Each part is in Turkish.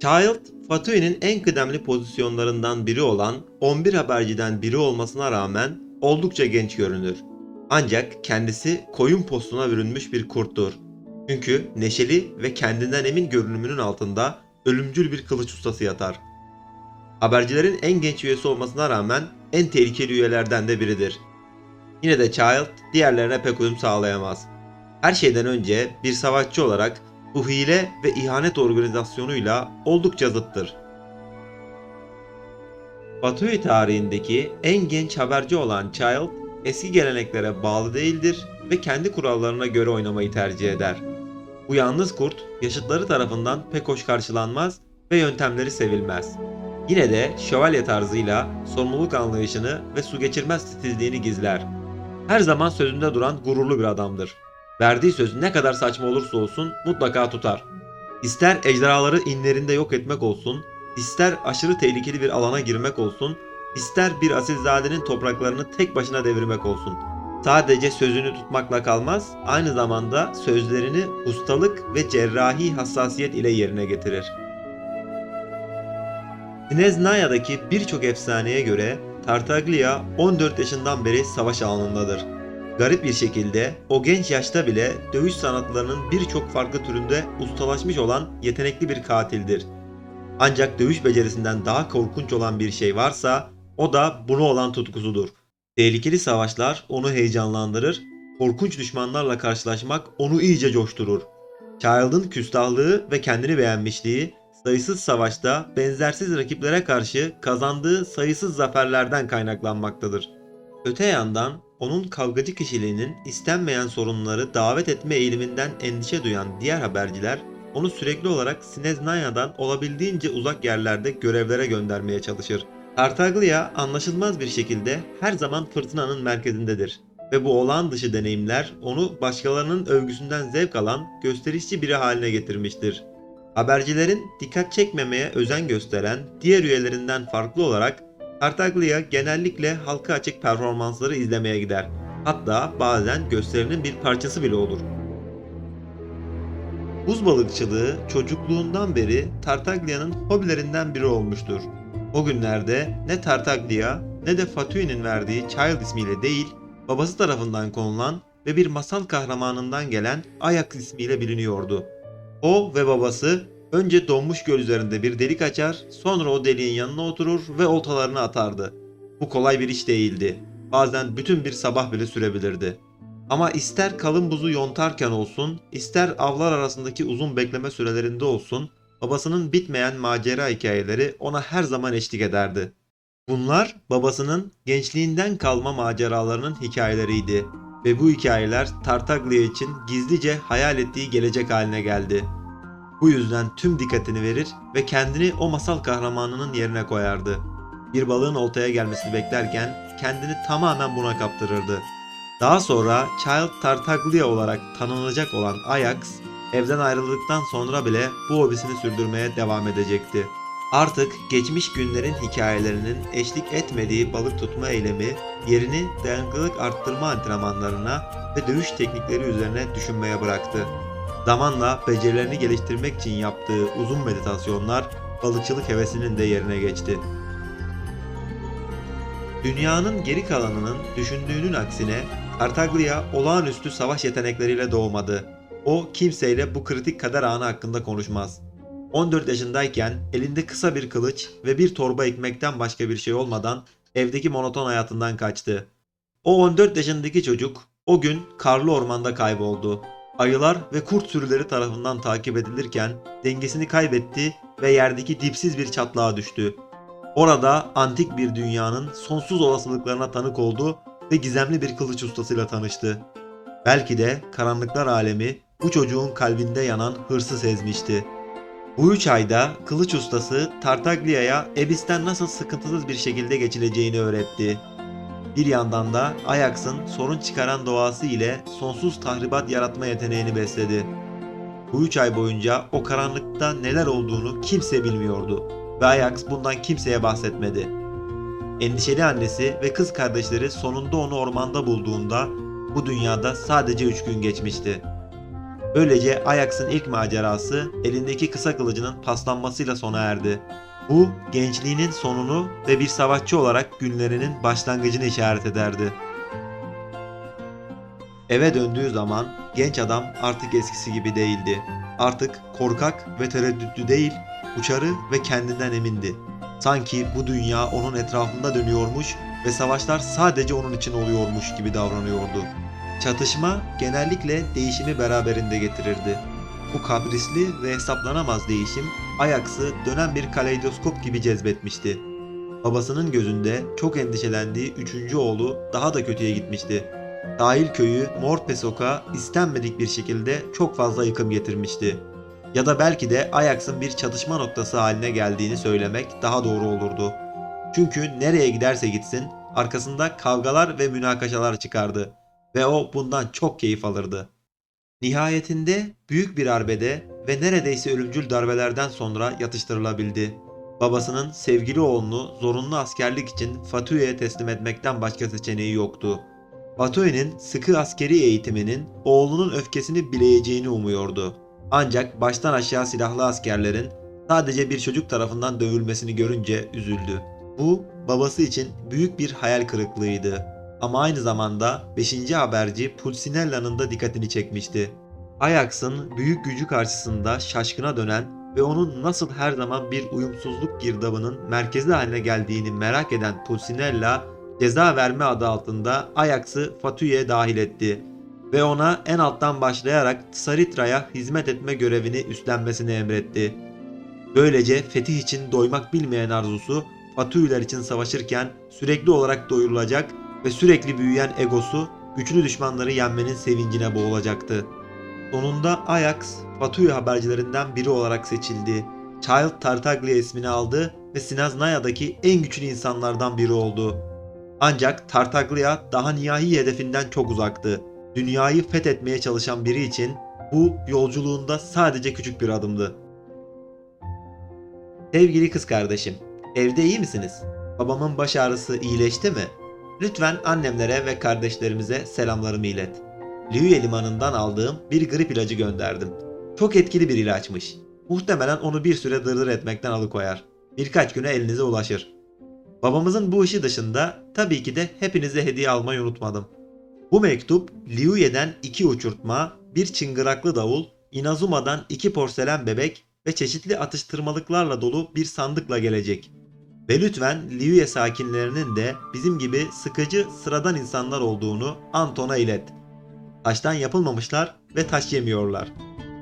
Child, Fatoui'nin en kıdemli pozisyonlarından biri olan 11 haberciden biri olmasına rağmen oldukça genç görünür. Ancak kendisi koyun postuna bürünmüş bir kurttur. Çünkü neşeli ve kendinden emin görünümünün altında ölümcül bir kılıç ustası yatar. Habercilerin en genç üyesi olmasına rağmen en tehlikeli üyelerden de biridir. Yine de Child diğerlerine pek uyum sağlayamaz. Her şeyden önce bir savaşçı olarak bu hile ve ihanet organizasyonuyla oldukça zıttır. Fatui tarihindeki en genç haberci olan Child, eski geleneklere bağlı değildir ve kendi kurallarına göre oynamayı tercih eder. Bu yalnız kurt, yaşıtları tarafından pek hoş karşılanmaz ve yöntemleri sevilmez. Yine de şövalye tarzıyla sorumluluk anlayışını ve su geçirmez titizliğini gizler. Her zaman sözünde duran gururlu bir adamdır. Verdiği söz ne kadar saçma olursa olsun mutlaka tutar. İster ejderhaları inlerinde yok etmek olsun, ister aşırı tehlikeli bir alana girmek olsun, ister bir asilzadenin topraklarını tek başına devirmek olsun. Sadece sözünü tutmakla kalmaz, aynı zamanda sözlerini ustalık ve cerrahi hassasiyet ile yerine getirir. Sineznaya'daki birçok efsaneye göre Tartaglia 14 yaşından beri savaş alanındadır. Garip bir şekilde o genç yaşta bile dövüş sanatlarının birçok farklı türünde ustalaşmış olan yetenekli bir katildir. Ancak dövüş becerisinden daha korkunç olan bir şey varsa o da bunu olan tutkusudur. Tehlikeli savaşlar onu heyecanlandırır, korkunç düşmanlarla karşılaşmak onu iyice coşturur. Child'ın küstahlığı ve kendini beğenmişliği sayısız savaşta benzersiz rakiplere karşı kazandığı sayısız zaferlerden kaynaklanmaktadır. Öte yandan onun kavgacı kişiliğinin istenmeyen sorunları davet etme eğiliminden endişe duyan diğer haberciler onu sürekli olarak Sineznaya'dan olabildiğince uzak yerlerde görevlere göndermeye çalışır. Tartaglia anlaşılmaz bir şekilde her zaman fırtınanın merkezindedir ve bu olağan dışı deneyimler onu başkalarının övgüsünden zevk alan gösterişçi biri haline getirmiştir. Habercilerin dikkat çekmemeye özen gösteren diğer üyelerinden farklı olarak Tartaglia genellikle halka açık performansları izlemeye gider. Hatta bazen gösterinin bir parçası bile olur. Buz balıkçılığı çocukluğundan beri Tartaglia'nın hobilerinden biri olmuştur. O günlerde ne Tartaglia ne de Fatui'nin verdiği Child ismiyle değil, babası tarafından konulan ve bir masal kahramanından gelen Ajax ismiyle biliniyordu. O ve babası önce donmuş göl üzerinde bir delik açar, sonra o deliğin yanına oturur ve oltalarını atardı. Bu kolay bir iş değildi. Bazen bütün bir sabah bile sürebilirdi. Ama ister kalın buzu yontarken olsun, ister avlar arasındaki uzun bekleme sürelerinde olsun, babasının bitmeyen macera hikayeleri ona her zaman eşlik ederdi. Bunlar babasının gençliğinden kalma maceralarının hikayeleriydi ve bu hikayeler Tartaglia için gizlice hayal ettiği gelecek haline geldi. Bu yüzden tüm dikkatini verir ve kendini o masal kahramanının yerine koyardı. Bir balığın oltaya gelmesini beklerken kendini tamamen buna kaptırırdı. Daha sonra Child Tartaglia olarak tanınacak olan Ajax, evden ayrıldıktan sonra bile bu hobisini sürdürmeye devam edecekti. Artık geçmiş günlerin hikayelerinin eşlik etmediği balık tutma eylemi yerini dayanıklılık arttırma antrenmanlarına ve dövüş teknikleri üzerine düşünmeye bıraktı. Zamanla becerilerini geliştirmek için yaptığı uzun meditasyonlar balıkçılık hevesinin de yerine geçti. Dünyanın geri kalanının düşündüğünün aksine Tartaglia olağanüstü savaş yetenekleriyle doğmadı. O kimseyle bu kritik kader anı hakkında konuşmaz. 14 yaşındayken elinde kısa bir kılıç ve bir torba ekmekten başka bir şey olmadan evdeki monoton hayatından kaçtı. O 14 yaşındaki çocuk o gün karlı ormanda kayboldu. Ayılar ve kurt sürüleri tarafından takip edilirken dengesini kaybetti ve yerdeki dipsiz bir çatlağa düştü. Orada antik bir dünyanın sonsuz olasılıklarına tanık oldu ve gizemli bir kılıç ustasıyla tanıştı. Belki de karanlıklar alemi bu çocuğun kalbinde yanan hırsı sezmişti. Bu üç ayda kılıç ustası Tartaglia'ya Ebis'ten nasıl sıkıntısız bir şekilde geçileceğini öğretti. Bir yandan da Ajax'ın sorun çıkaran doğası ile sonsuz tahribat yaratma yeteneğini besledi. Bu üç ay boyunca o karanlıkta neler olduğunu kimse bilmiyordu ve Ajax bundan kimseye bahsetmedi. Endişeli annesi ve kız kardeşleri sonunda onu ormanda bulduğunda bu dünyada sadece üç gün geçmişti. Böylece Ajax'ın ilk macerası elindeki kısa kılıcının paslanmasıyla sona erdi. Bu gençliğinin sonunu ve bir savaşçı olarak günlerinin başlangıcını işaret ederdi. Eve döndüğü zaman genç adam artık eskisi gibi değildi. Artık korkak ve tereddütlü değil, uçarı ve kendinden emindi. Sanki bu dünya onun etrafında dönüyormuş ve savaşlar sadece onun için oluyormuş gibi davranıyordu. Çatışma genellikle değişimi beraberinde getirirdi. Bu kaprisli ve hesaplanamaz değişim Ajax'ı dönen bir kaleidoskop gibi cezbetmişti. Babasının gözünde çok endişelendiği üçüncü oğlu daha da kötüye gitmişti. Sahil köyü Morpesok'a istenmedik bir şekilde çok fazla yıkım getirmişti. Ya da belki de Ajax'ın bir çatışma noktası haline geldiğini söylemek daha doğru olurdu. Çünkü nereye giderse gitsin arkasında kavgalar ve münakaşalar çıkardı ve o bundan çok keyif alırdı. Nihayetinde büyük bir arbede ve neredeyse ölümcül darbelerden sonra yatıştırılabildi. Babasının sevgili oğlunu zorunlu askerlik için Fatuya'ya teslim etmekten başka seçeneği yoktu. Fatuya'nın sıkı askeri eğitiminin oğlunun öfkesini bileyeceğini umuyordu. Ancak baştan aşağı silahlı askerlerin sadece bir çocuk tarafından dövülmesini görünce üzüldü. Bu babası için büyük bir hayal kırıklığıydı. Ama aynı zamanda 5. haberci Pulsinella'nın da dikkatini çekmişti. Ajax'ın büyük gücü karşısında şaşkına dönen ve onun nasıl her zaman bir uyumsuzluk girdabının merkezi haline geldiğini merak eden Pulsinella ceza verme adı altında Ajax'ı Fatuya'ya dahil etti ve ona en alttan başlayarak Tsaritra'ya hizmet etme görevini üstlenmesini emretti. Böylece fetih için doymak bilmeyen arzusu Fatuyular için savaşırken sürekli olarak doyurulacak ve sürekli büyüyen egosu güçlü düşmanları yenmenin sevincine boğulacaktı. Sonunda Ajax, Fatuyu habercilerinden biri olarak seçildi. Child Tartaglia ismini aldı ve Sinaznaya'daki en güçlü insanlardan biri oldu. Ancak Tartaglia daha nihai hedefinden çok uzaktı. Dünyayı fethetmeye çalışan biri için bu yolculuğunda sadece küçük bir adımdı. Sevgili kız kardeşim, evde iyi misiniz? Babamın baş ağrısı iyileşti mi? Lütfen annemlere ve kardeşlerimize selamlarımı ilet. Liuye limanından aldığım bir grip ilacı gönderdim. Çok etkili bir ilaçmış. Muhtemelen onu bir süre dırdır etmekten alıkoyar. Birkaç güne elinize ulaşır. Babamızın bu işi dışında tabii ki de hepinize hediye almayı unutmadım. Bu mektup Liuye'den iki uçurtma, bir çıngıraklı davul, Inazuma'dan iki porselen bebek ve çeşitli atıştırmalıklarla dolu bir sandıkla gelecek. Ve lütfen Liuye sakinlerinin de bizim gibi sıkıcı sıradan insanlar olduğunu Anton'a ilet. Taştan yapılmamışlar ve taş yemiyorlar.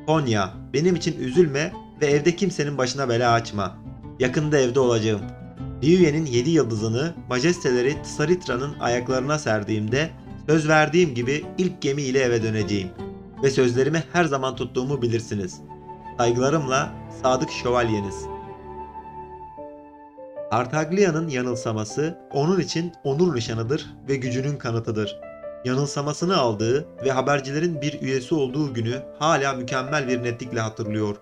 Konya, benim için üzülme ve evde kimsenin başına bela açma. Yakında evde olacağım. Liuye'nin 7 yıldızını majesteleri Tsaritra'nın ayaklarına serdiğimde söz verdiğim gibi ilk gemiyle eve döneceğim. Ve sözlerimi her zaman tuttuğumu bilirsiniz. Saygılarımla Sadık Şövalyeniz. Tartaglia'nın yanılsaması onun için onur nişanıdır ve gücünün kanıtıdır. Yanılsamasını aldığı ve habercilerin bir üyesi olduğu günü hala mükemmel bir netlikle hatırlıyor.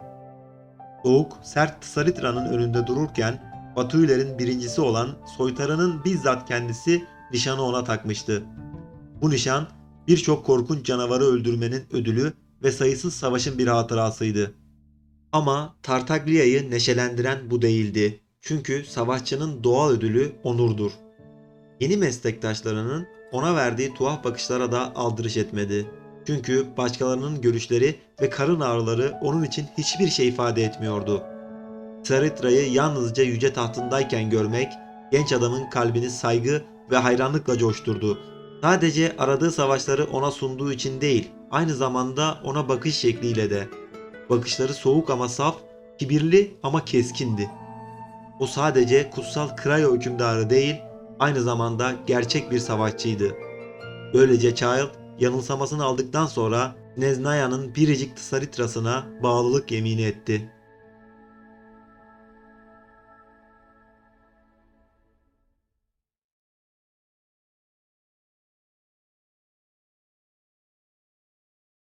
Soğuk, sert Tsaritra'nın önünde dururken Batuylerin birincisi olan soytarının bizzat kendisi nişanı ona takmıştı. Bu nişan birçok korkunç canavarı öldürmenin ödülü ve sayısız savaşın bir hatırasıydı. Ama Tartaglia'yı neşelendiren bu değildi. Çünkü savaşçının doğal ödülü onurdur. Yeni meslektaşlarının ona verdiği tuhaf bakışlara da aldırış etmedi. Çünkü başkalarının görüşleri ve karın ağrıları onun için hiçbir şey ifade etmiyordu. Saritra'yı yalnızca yüce tahtındayken görmek genç adamın kalbini saygı ve hayranlıkla coşturdu. Sadece aradığı savaşları ona sunduğu için değil, aynı zamanda ona bakış şekliyle de. Bakışları soğuk ama saf, kibirli ama keskindi. O sadece kutsal Krayo hükümdarı değil, aynı zamanda gerçek bir savaşçıydı. Böylece Child yanılsamasını aldıktan sonra Neznaya'nın biricik Tsaritrasına bağlılık yemini etti.